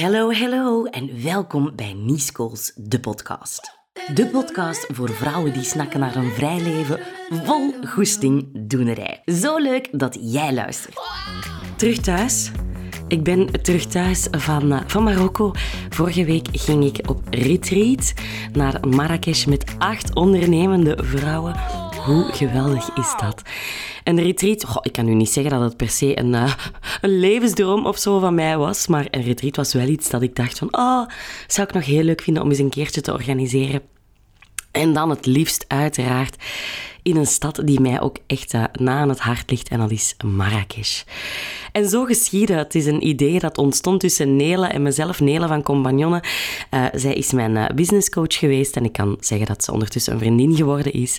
Hallo, hallo en welkom bij Niescools, de podcast. De podcast voor vrouwen die snakken naar een vrij leven vol goesting doenerij. Zo leuk dat jij luistert. Terug thuis? Ik ben terug thuis van, eh, van Marokko. Vorige week ging ik op retreat naar Marrakesh met acht ondernemende vrouwen. Hoe geweldig is dat? Een retreat, ik kan u niet zeggen dat het per se een, uh, een levensdroom of zo van mij was, maar een retreat was wel iets dat ik dacht van, oh, zou ik nog heel leuk vinden om eens een keertje te organiseren. En dan het liefst uiteraard in een stad die mij ook echt uh, na aan het hart ligt en dat is Marrakesh. En zo geschiedde. Het is een idee dat ontstond tussen Nele en mezelf, Nele van Compagnonnen. Uh, zij is mijn uh, businesscoach geweest en ik kan zeggen dat ze ondertussen een vriendin geworden is.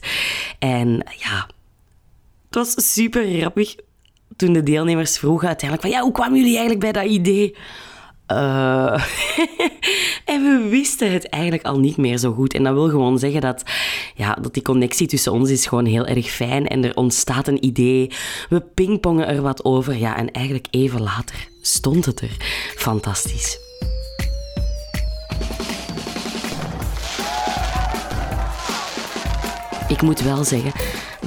En ja, het was super grappig toen de deelnemers vroegen uiteindelijk van ja, hoe kwamen jullie eigenlijk bij dat idee? Uh, en we wisten het eigenlijk al niet meer zo goed. En dat wil gewoon zeggen dat, ja, dat die connectie tussen ons is gewoon heel erg fijn. En er ontstaat een idee. We pingpongen er wat over. Ja, en eigenlijk even later stond het er. Fantastisch. Ik moet wel zeggen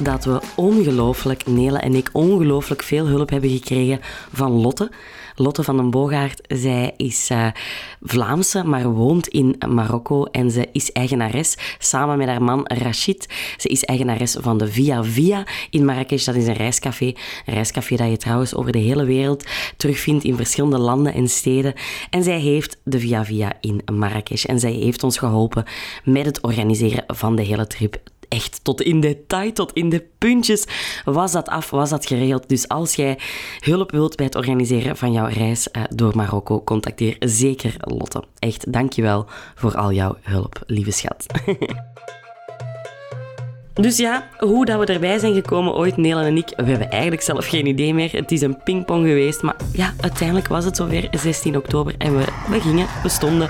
dat we ongelooflijk, Nele en ik, ongelooflijk veel hulp hebben gekregen van Lotte. Lotte van den Boogaard, zij is uh, Vlaamse, maar woont in Marokko en ze is eigenares samen met haar man Rachid. Ze is eigenares van de Via Via in Marrakesh. Dat is een reiscafé. Een reiscafé dat je trouwens over de hele wereld terugvindt in verschillende landen en steden. En zij heeft de Via Via in Marrakesh. En zij heeft ons geholpen met het organiseren van de hele trip echt tot in detail, tot in de puntjes was dat af, was dat geregeld. Dus als jij hulp wilt bij het organiseren van jouw reis uh, door Marokko, contacteer zeker Lotte. Echt, dankjewel voor al jouw hulp, lieve schat. Dus ja, hoe dat we erbij zijn gekomen ooit, Nelen en ik, we hebben eigenlijk zelf geen idee meer. Het is een pingpong geweest, maar ja, uiteindelijk was het zover 16 oktober en we, we gingen, we stonden.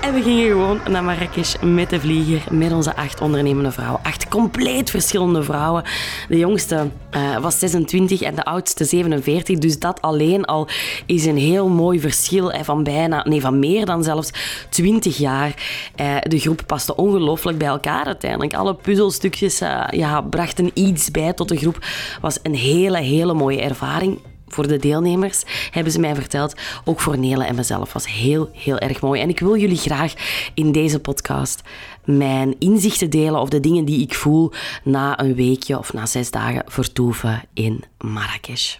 En we gingen gewoon naar Marrakesh met de vlieger, met onze acht ondernemende vrouwen. Acht compleet verschillende vrouwen. De jongste uh, was 26 en de oudste 47. Dus dat alleen al is een heel mooi verschil hè, van bijna, nee, van meer dan zelfs 20 jaar. Uh, de groep paste ongelooflijk bij elkaar uiteindelijk. Alle puzzelstukjes uh, ja, brachten iets bij tot de groep. Was een hele, hele mooie ervaring voor de deelnemers, hebben ze mij verteld. Ook voor Nele en mezelf was heel, heel erg mooi. En ik wil jullie graag in deze podcast mijn inzichten delen of de dingen die ik voel na een weekje of na zes dagen vertoeven in Marrakesh.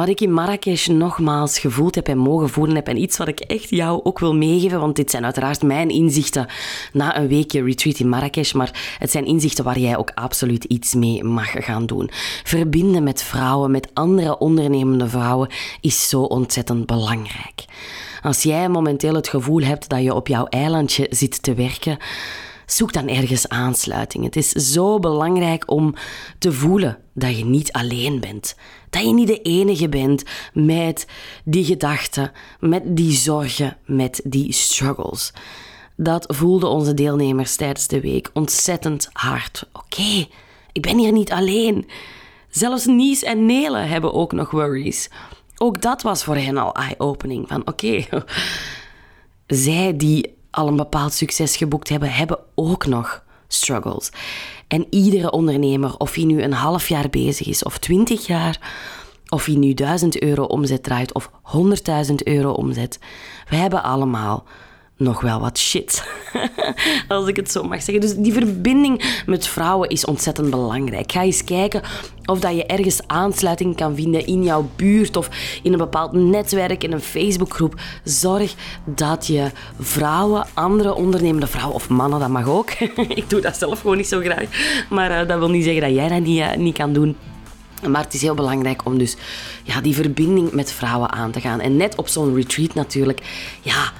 Wat ik in Marrakesh nogmaals gevoeld heb en mogen voelen heb. En iets wat ik echt jou ook wil meegeven, want dit zijn uiteraard mijn inzichten na een weekje retreat in Marrakesh. Maar het zijn inzichten waar jij ook absoluut iets mee mag gaan doen. Verbinden met vrouwen, met andere ondernemende vrouwen, is zo ontzettend belangrijk. Als jij momenteel het gevoel hebt dat je op jouw eilandje zit te werken, zoek dan ergens aansluiting. Het is zo belangrijk om te voelen dat je niet alleen bent. Dat je niet de enige bent met die gedachten, met die zorgen, met die struggles. Dat voelden onze deelnemers tijdens de week ontzettend hard. Oké, ik ben hier niet alleen. Zelfs Nies en Nele hebben ook nog worries. Ook dat was voor hen al eye-opening. Van oké, zij die al een bepaald succes geboekt hebben, hebben ook nog struggles. En iedere ondernemer, of hij nu een half jaar bezig is of twintig jaar, of hij nu 1000 euro omzet draait of 100.000 euro omzet, we hebben allemaal nog wel wat shit. Als ik het zo mag zeggen. Dus die verbinding met vrouwen is ontzettend belangrijk. Ga eens kijken of dat je ergens aansluiting kan vinden in jouw buurt of in een bepaald netwerk, in een Facebookgroep. Zorg dat je vrouwen, andere ondernemende vrouwen of mannen, dat mag ook. ik doe dat zelf gewoon niet zo graag. Maar uh, dat wil niet zeggen dat jij dat niet, uh, niet kan doen. Maar het is heel belangrijk om dus ja, die verbinding met vrouwen aan te gaan. En net op zo'n retreat natuurlijk, ja,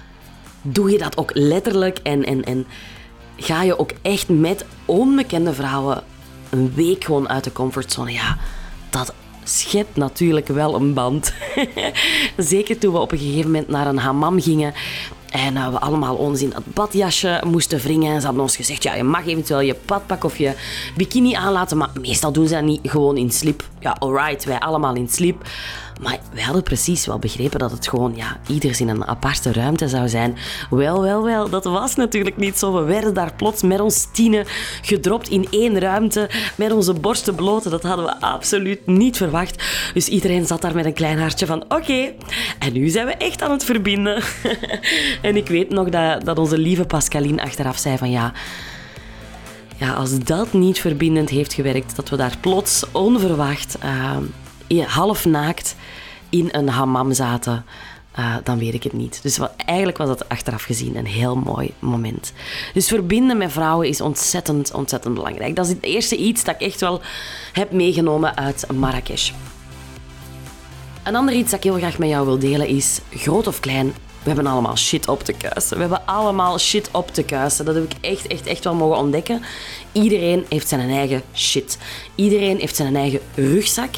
doe je dat ook letterlijk en, en, en ga je ook echt met onbekende vrouwen een week gewoon uit de comfortzone. Ja, dat schept natuurlijk wel een band. Zeker toen we op een gegeven moment naar een hammam gingen. En uh, we allemaal ons in dat badjasje moesten wringen. Ze hadden ons gezegd, ja, je mag eventueel je badpak of je bikini aanlaten, maar meestal doen ze dat niet gewoon in slip. Ja, alright, wij allemaal in slip. Maar wij hadden precies wel begrepen dat het gewoon ja, ieders in een aparte ruimte zou zijn. Wel, wel, wel, dat was natuurlijk niet zo. We werden daar plots met ons tienen gedropt in één ruimte, met onze borsten bloot. Dat hadden we absoluut niet verwacht. Dus iedereen zat daar met een klein hartje van, oké, en nu zijn we echt aan het verbinden. en ik weet nog dat, dat onze lieve Pascaline achteraf zei van, ja... Ja, als dat niet verbindend heeft gewerkt, dat we daar plots onverwacht uh, half naakt in een hammam zaten, uh, dan weet ik het niet. Dus wat, eigenlijk was dat achteraf gezien een heel mooi moment. Dus verbinden met vrouwen is ontzettend, ontzettend belangrijk. Dat is het eerste iets dat ik echt wel heb meegenomen uit Marrakesh. Een ander iets dat ik heel graag met jou wil delen is, groot of klein, we hebben allemaal shit op te kuisen. We hebben allemaal shit op te kuisen. Dat heb ik echt, echt, echt wel mogen ontdekken. Iedereen heeft zijn eigen shit. Iedereen heeft zijn eigen rugzak.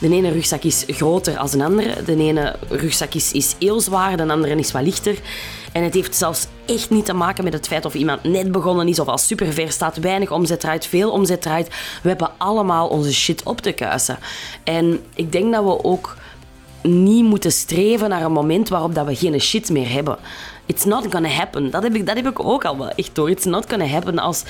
De ene rugzak is groter dan de andere. De ene rugzak is, is heel zwaar, de andere is wat lichter. En het heeft zelfs echt niet te maken met het feit of iemand net begonnen is of al super ver staat, weinig omzet eruit, veel omzet eruit. We hebben allemaal onze shit op te kuisen. En ik denk dat we ook niet moeten streven naar een moment waarop dat we geen shit meer hebben. It's not gonna happen. Dat heb ik, dat heb ik ook al wel echt door. It's not gonna happen. Als,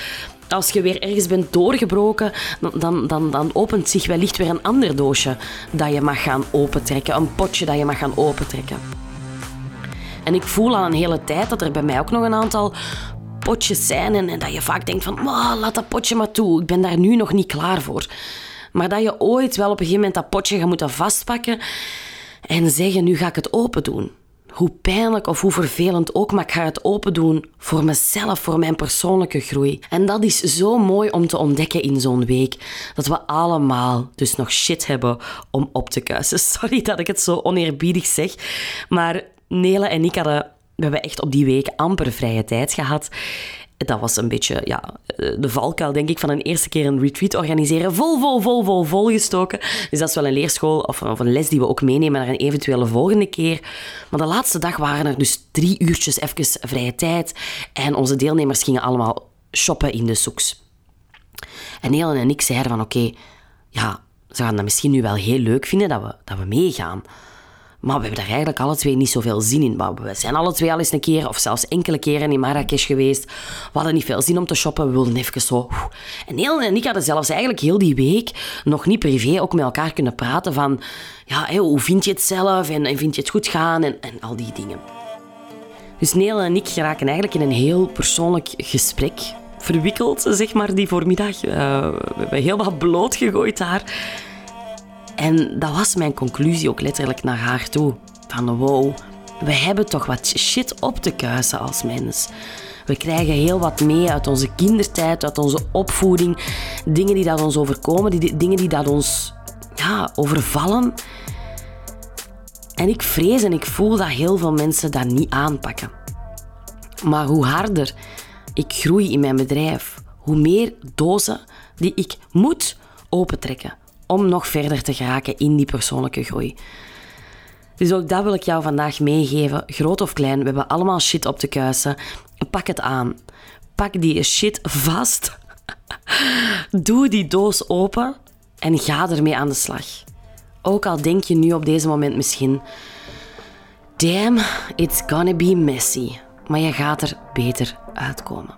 als je weer ergens bent doorgebroken, dan, dan, dan opent zich wellicht weer een ander doosje dat je mag gaan opentrekken. Een potje dat je mag gaan opentrekken. En ik voel al een hele tijd dat er bij mij ook nog een aantal potjes zijn en, dat je vaak denkt van, laat dat potje maar toe. Ik ben daar nu nog niet klaar voor. Maar dat je ooit wel op een gegeven moment dat potje gaat moeten vastpakken en zeggen, nu ga ik het open doen. Hoe pijnlijk of hoe vervelend ook, maar ik ga het open doen voor mezelf, voor mijn persoonlijke groei. En dat is zo mooi om te ontdekken in zo'n week. Dat we allemaal dus nog shit hebben om op te kuisen. Sorry dat ik het zo oneerbiedig zeg, maar Nele en ik hadden we hebben echt op die week amper vrije tijd gehad dat was een beetje ja, eh, de valkuil, denk ik, van een eerste keer een retreat organiseren. Vol, vol, vol, vol, vol gestoken. Dus dat is wel een leerschool of, een les die we ook meenemen naar een eventuele volgende keer. Maar de laatste dag waren er dus drie uurtjes even vrije tijd. En onze deelnemers gingen allemaal shoppen in de soeks. En Helen en ik zeiden van oké, ja, ze gaan dat misschien nu wel heel leuk vinden dat we, dat we meegaan. Maar we hebben daar eigenlijk alle twee niet zoveel zin in. We zijn alle twee al eens een keer, of zelfs enkele keren in Marrakesh geweest. We hadden niet veel zin om te shoppen. We wilden even zo... En Neel en ik hadden zelfs eigenlijk heel die week nog niet privé ook met elkaar kunnen praten van... Ja, hoe vind je het zelf? En, en vind je het goed gaan? En, en al die dingen. Dus Neel en ik geraken eigenlijk in een heel persoonlijk gesprek verwikkeld, zeg maar, die voormiddag. Uh, we hebben heel wat bloot gegooid daar. En dat was mijn conclusie ook letterlijk naar haar toe. Van wow, we hebben toch wat shit op te kuisen als mens. We krijgen heel wat mee uit onze kindertijd, uit onze opvoeding. Dingen die dat ons overkomen, die, dingen die dat ons ja, overvallen. En ik vrees en ik voel dat heel veel mensen dat niet aanpakken. Maar hoe harder ik groei in mijn bedrijf, hoe meer dozen die ik moet opentrekken om nog verder te geraken in die persoonlijke groei. Dus ook dat wil ik jou vandaag meegeven, groot of klein. We hebben allemaal shit op te kuisen. Pak het aan. Pak die shit vast. Doe die doos open en ga ermee aan de slag. Ook al denk je nu op deze moment misschien: damn, it's gonna be messy. Maar je gaat er beter uitkomen.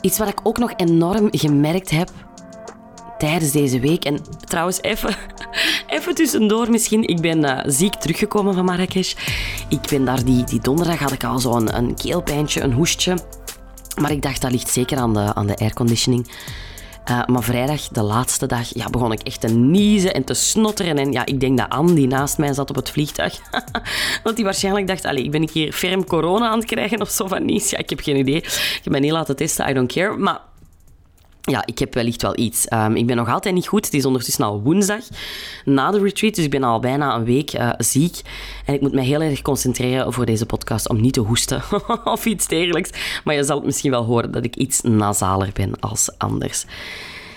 Iets wat ik ook nog enorm gemerkt heb tijdens deze week. En trouwens, even, even tussendoor misschien. Ik ben uh, ziek teruggekomen van Marrakesh. Ik ben daar die, die donderdag had ik al zo'n een, een keelpijntje, een hoestje. Maar ik dacht, dat ligt zeker aan de, aan de airconditioning. Uh, maar vrijdag, de laatste dag, ja, begon ik echt te niezen en te snotteren. En ja, ik denk dat Anne, die naast mij zat op het vliegtuig, dat die waarschijnlijk dacht, allee, ik ben hier ferm corona aan het krijgen of zo van niets. Ja, ik heb geen idee. Ik heb mij niet laten testen, I don't care. Maar ja, ik heb wellicht wel iets. Um, ik ben nog altijd niet goed. Het is ondertussen al woensdag na de retreat, dus ik ben al bijna een week uh, ziek. En ik moet me heel erg concentreren voor deze podcast om niet te hoesten of iets dergelijks. Maar je zal het misschien wel horen dat ik iets nasaler ben als anders.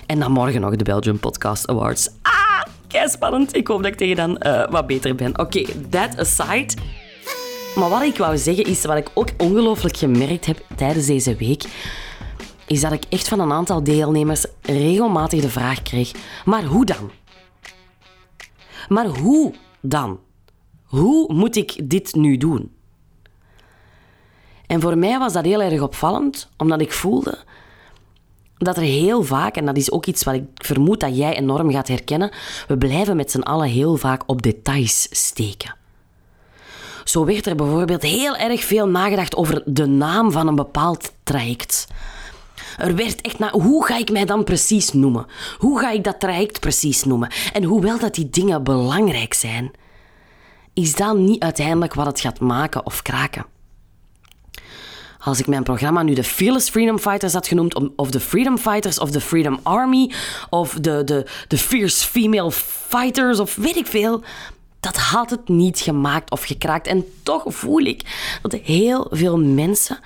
En dan morgen nog de Belgium Podcast Awards. Ah, kei spannend. Ik hoop dat ik tegen dan uh, wat beter ben. Oké, that aside. Maar wat ik wou zeggen is, wat ik ook ongelooflijk gemerkt heb tijdens deze week, is dat ik echt van een aantal deelnemers regelmatig de vraag kreeg, maar hoe dan? Maar hoe dan? Hoe moet ik dit nu doen? En voor mij was dat heel erg opvallend, omdat ik voelde dat er heel vaak, en dat is ook iets wat ik vermoed dat jij enorm gaat herkennen, we blijven met z'n allen heel vaak op details steken. Zo werd er bijvoorbeeld heel erg veel nagedacht over de naam van een bepaald traject. Er werd echt naar hoe ga ik mij dan precies noemen? Hoe ga ik dat traject precies noemen? En hoewel dat die dingen belangrijk zijn, is dat niet uiteindelijk wat het gaat maken of kraken. Als ik mijn programma nu de Fearless Freedom Fighters had genoemd, of de Freedom Fighters, of de Freedom Army, of de, de, de Fierce Female Fighters, of weet ik veel, dat had het niet gemaakt of gekraakt. En toch voel ik dat heel veel mensen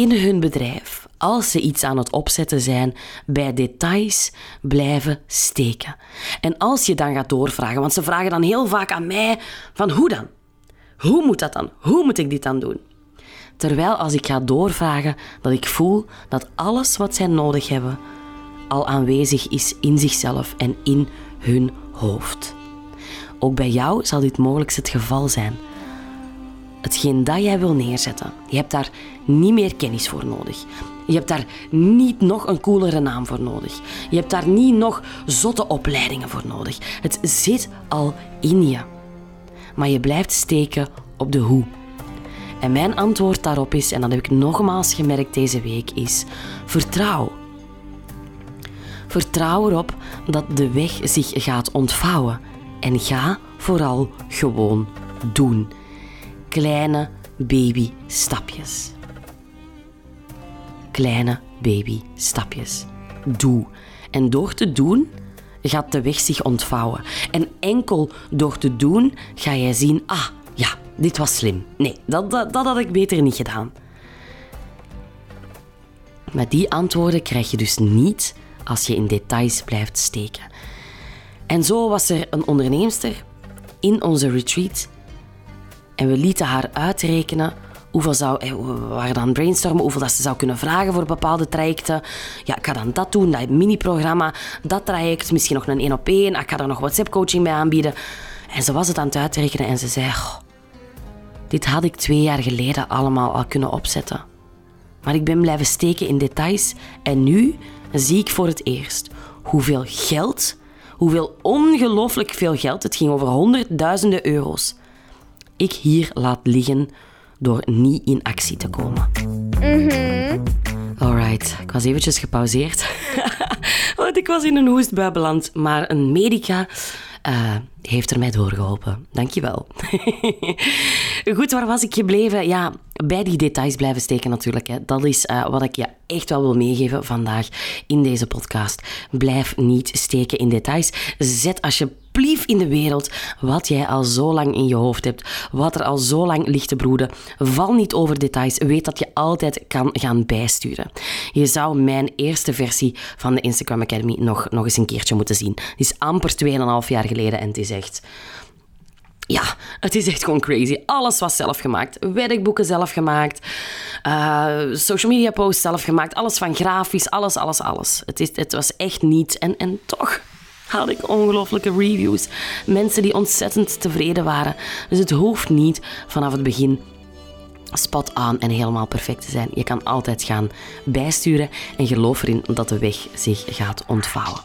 in hun bedrijf, als ze iets aan het opzetten zijn, bij details blijven steken. En als je dan gaat doorvragen, want ze vragen dan heel vaak aan mij van hoe dan? Hoe moet dat dan? Hoe moet ik dit dan doen? Terwijl als ik ga doorvragen, dat ik voel dat alles wat zij nodig hebben al aanwezig is in zichzelf en in hun hoofd. Ook bij jou zal dit mogelijk het geval zijn. Hetgeen dat jij wil neerzetten, je hebt daar niet meer kennis voor nodig. Je hebt daar niet nog een coolere naam voor nodig. Je hebt daar niet nog zotte opleidingen voor nodig. Het zit al in je. Maar je blijft steken op de hoe. En mijn antwoord daarop is, en dat heb ik nogmaals gemerkt deze week, is vertrouw. Vertrouw erop dat de weg zich gaat ontvouwen. En ga vooral gewoon doen. Kleine baby-stapjes. Kleine baby-stapjes. Doe. En door te doen gaat de weg zich ontvouwen. En enkel door te doen ga jij zien, ah ja, dit was slim. Nee, dat, dat, dat had ik beter niet gedaan. Maar die antwoorden krijg je dus niet als je in details blijft steken. En zo was er een onderneemster in onze retreat en we lieten haar uitrekenen hoeveel zou, eh, we waren brainstormen, hoeveel dat ze zou kunnen vragen voor bepaalde trajecten. Ja, ik ga dan dat doen, dat mini-programma, dat traject, misschien nog een één op één. Ik ga er nog WhatsApp-coaching bij aanbieden. En ze was het aan het uitrekenen en ze zei, dit had ik twee jaar geleden allemaal al kunnen opzetten. Maar ik ben blijven steken in details en nu zie ik voor het eerst hoeveel geld, hoeveel ongelooflijk veel geld, het ging over honderdduizenden euro's, ik hier laat liggen door niet in actie te komen. Mm Alright, ik was eventjes gepauzeerd. Want ik was in een hoestbui beland. Maar een medica uh, heeft er mij doorgeholpen. Dankjewel. Goed, waar was ik gebleven? Ja, bij die details blijven steken natuurlijk. Hè. Dat is uh, wat ik je echt wel wil meegeven vandaag in deze podcast. Blijf niet steken in details. Zet alsjeblieft in de wereld wat jij al zo lang in je hoofd hebt. Wat er al zo lang ligt te broeden. Val niet over details. Weet dat je altijd kan gaan bijsturen. Je zou mijn eerste versie van de Instagram Academy nog, nog eens een keertje moeten zien. Het is amper 2,5 jaar geleden en het is echt ja, het is echt gewoon crazy. Alles was zelf gemaakt. Werkboeken zelf gemaakt. Uh, social media posts zelf gemaakt. Alles van grafisch. Alles, alles, alles. Het, is, het was echt niet. En, en toch had ik ongelooflijke reviews. Mensen die ontzettend tevreden waren. Dus het hoeft niet vanaf het begin spot aan en helemaal perfect te zijn. Je kan altijd gaan bijsturen en geloof erin dat de weg zich gaat ontvouwen.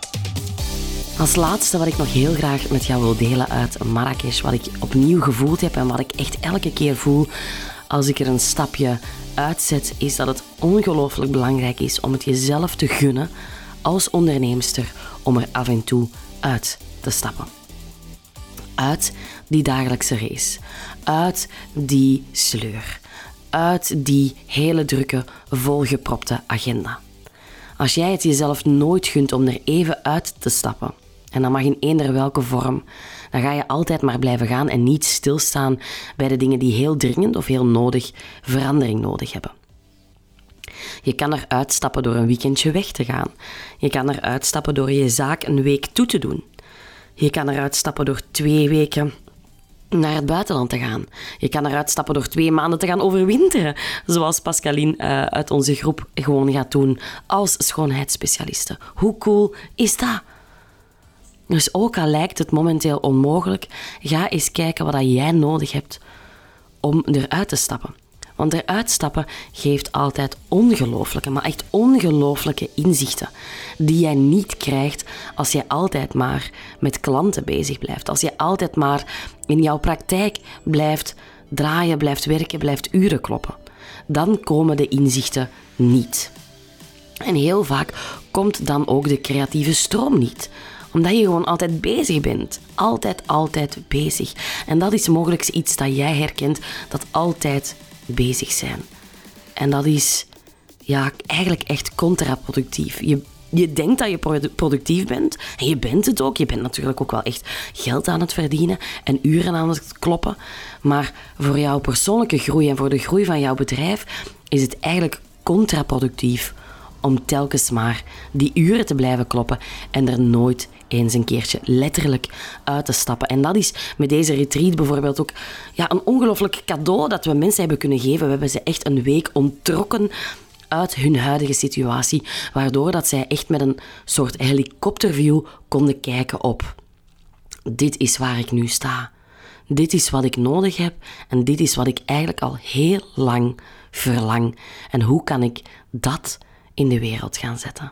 Als laatste wat ik nog heel graag met jou wil delen uit Marrakesh, wat ik opnieuw gevoeld heb en wat ik echt elke keer voel als ik er een stapje uitzet, is dat het ongelooflijk belangrijk is om het jezelf te gunnen als onderneemster om er af en toe uit te stappen. Uit die dagelijkse race, uit die sleur, uit die hele drukke, volgepropte agenda. Als jij het jezelf nooit gunt om er even uit te stappen, en dat mag in eender welke vorm. Dan ga je altijd maar blijven gaan en niet stilstaan bij de dingen die heel dringend of heel nodig verandering nodig hebben. Je kan eruit stappen door een weekendje weg te gaan. Je kan eruit stappen door je zaak een week toe te doen. Je kan eruit stappen door twee weken naar het buitenland te gaan. Je kan eruit stappen door twee maanden te gaan overwinteren, zoals Pascaline uh, uit onze groep gewoon gaat doen als schoonheidsspecialiste. Hoe cool is dat? Dus ook al lijkt het momenteel onmogelijk, ga eens kijken wat jij nodig hebt om eruit te stappen. Want eruit stappen geeft altijd ongelooflijke, maar echt ongelooflijke inzichten. Die jij niet krijgt als je altijd maar met klanten bezig blijft. Als je altijd maar in jouw praktijk blijft draaien, blijft werken, blijft uren kloppen. Dan komen de inzichten niet. En heel vaak komt dan ook de creatieve stroom niet omdat je gewoon altijd bezig bent. Altijd, altijd bezig. En dat is mogelijk iets dat jij herkent, dat altijd bezig zijn. En dat is ja, eigenlijk echt contraproductief. Je, je denkt dat je productief bent en je bent het ook. Je bent natuurlijk ook wel echt geld aan het verdienen en uren aan het kloppen. Maar voor jouw persoonlijke groei en voor de groei van jouw bedrijf is het eigenlijk contraproductief om telkens maar die uren te blijven kloppen en er nooit eens een keertje letterlijk uit te stappen. En dat is met deze retreat bijvoorbeeld ook ja, een ongelooflijk cadeau dat we mensen hebben kunnen geven. We hebben ze echt een week ontrokken uit hun huidige situatie, waardoor dat zij echt met een soort helikopterview konden kijken op dit is waar ik nu sta. Dit is wat ik nodig heb en dit is wat ik eigenlijk al heel lang verlang. En hoe kan ik dat in de wereld gaan zetten?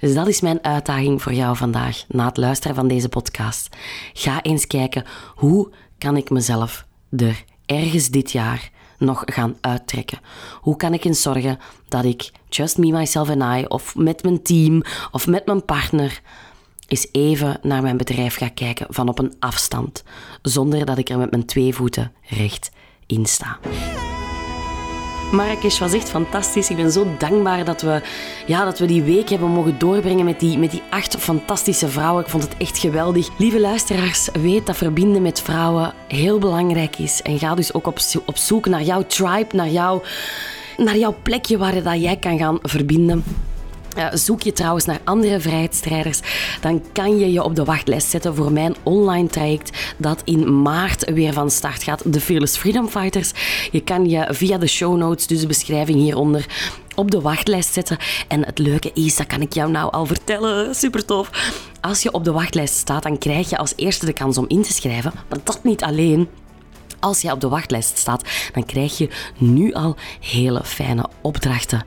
Dus dat is mijn uitdaging voor jou vandaag na het luisteren van deze podcast. Ga eens kijken hoe kan ik mezelf er ergens dit jaar nog gaan uittrekken? Hoe kan ik eens zorgen dat ik just me, myself and I of met mijn team of met mijn partner eens even naar mijn bedrijf ga kijken van op een afstand, zonder dat ik er met mijn twee voeten recht in sta. Marrakesh was echt fantastisch. Ik ben zo dankbaar dat we, ja, dat we die week hebben mogen doorbrengen met die, met die acht fantastische vrouwen. Ik vond het echt geweldig. Lieve luisteraars, weet dat verbinden met vrouwen heel belangrijk is. En ga dus ook op, op zoek naar jouw tribe, naar, jou, naar jouw plekje waar dat jij kan gaan verbinden. Zoek je trouwens naar andere vrijheidsstrijders, dan kan je je op de wachtlijst zetten voor mijn online traject dat in maart weer van start gaat, de Fearless Freedom Fighters. Je kan je via de show notes, dus de beschrijving hieronder, op de wachtlijst zetten. En het leuke is, dat kan ik jou nou al vertellen, super tof. Als je op de wachtlijst staat, dan krijg je als eerste de kans om in te schrijven. Maar dat niet alleen. Als je op de wachtlijst staat, dan krijg je nu al hele fijne opdrachten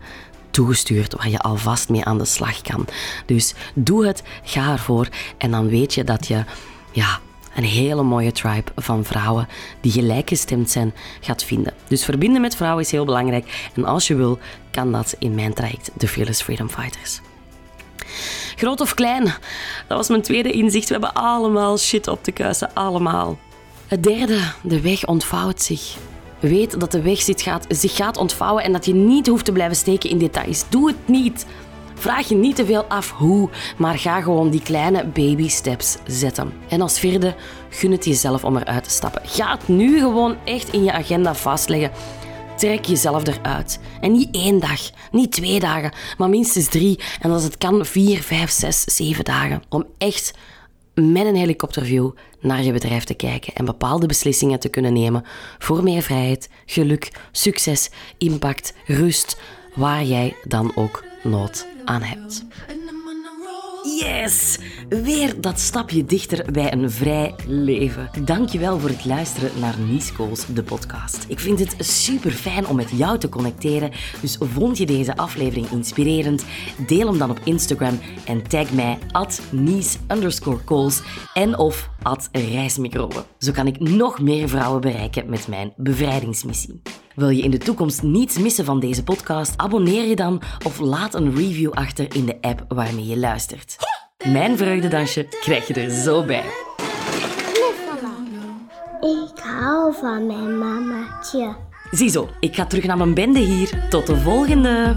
toegestuurd waar je alvast mee aan de slag kan. Dus doe het, ga ervoor en dan weet je dat je ja, een hele mooie tribe van vrouwen die gelijkgestemd zijn gaat vinden. Dus verbinden met vrouwen is heel belangrijk en als je wil, kan dat in mijn traject, de Fearless Freedom Fighters. Groot of klein, dat was mijn tweede inzicht. We hebben allemaal shit op te kuisen, allemaal. Het derde, de weg ontvouwt zich. Weet dat de weg gaat, zich gaat ontvouwen en dat je niet hoeft te blijven steken in details. Doe het niet. Vraag je niet te veel af hoe, maar ga gewoon die kleine baby steps zetten. En als vierde, gun het jezelf om eruit te stappen. Ga het nu gewoon echt in je agenda vastleggen. Trek jezelf eruit. En niet één dag, niet twee dagen, maar minstens drie. En als het kan, vier, vijf, zes, zeven dagen. Om echt met een helikopterview naar je bedrijf te kijken en bepaalde beslissingen te kunnen nemen voor meer vrijheid, geluk, succes, impact, rust, waar jij dan ook nood aan hebt. Yes! Weer dat stapje dichter bij een vrij leven. Dankjewel voor het luisteren naar Nice de podcast. Ik vind het super fijn om met jou te connecteren, dus vond je deze aflevering inspirerend? Deel hem dan op Instagram en tag mij at Nice en of at Reismicroben. Zo kan ik nog meer vrouwen bereiken met mijn bevrijdingsmissie. Wil je in de toekomst niets missen van deze podcast? Abonneer je dan of laat een review achter in de app waarmee je luistert. Mijn vreugdedansje krijg je er zo bij. Ik hou van mijn mamaatje. Ziezo, ik ga terug naar mijn bende hier. Tot de volgende.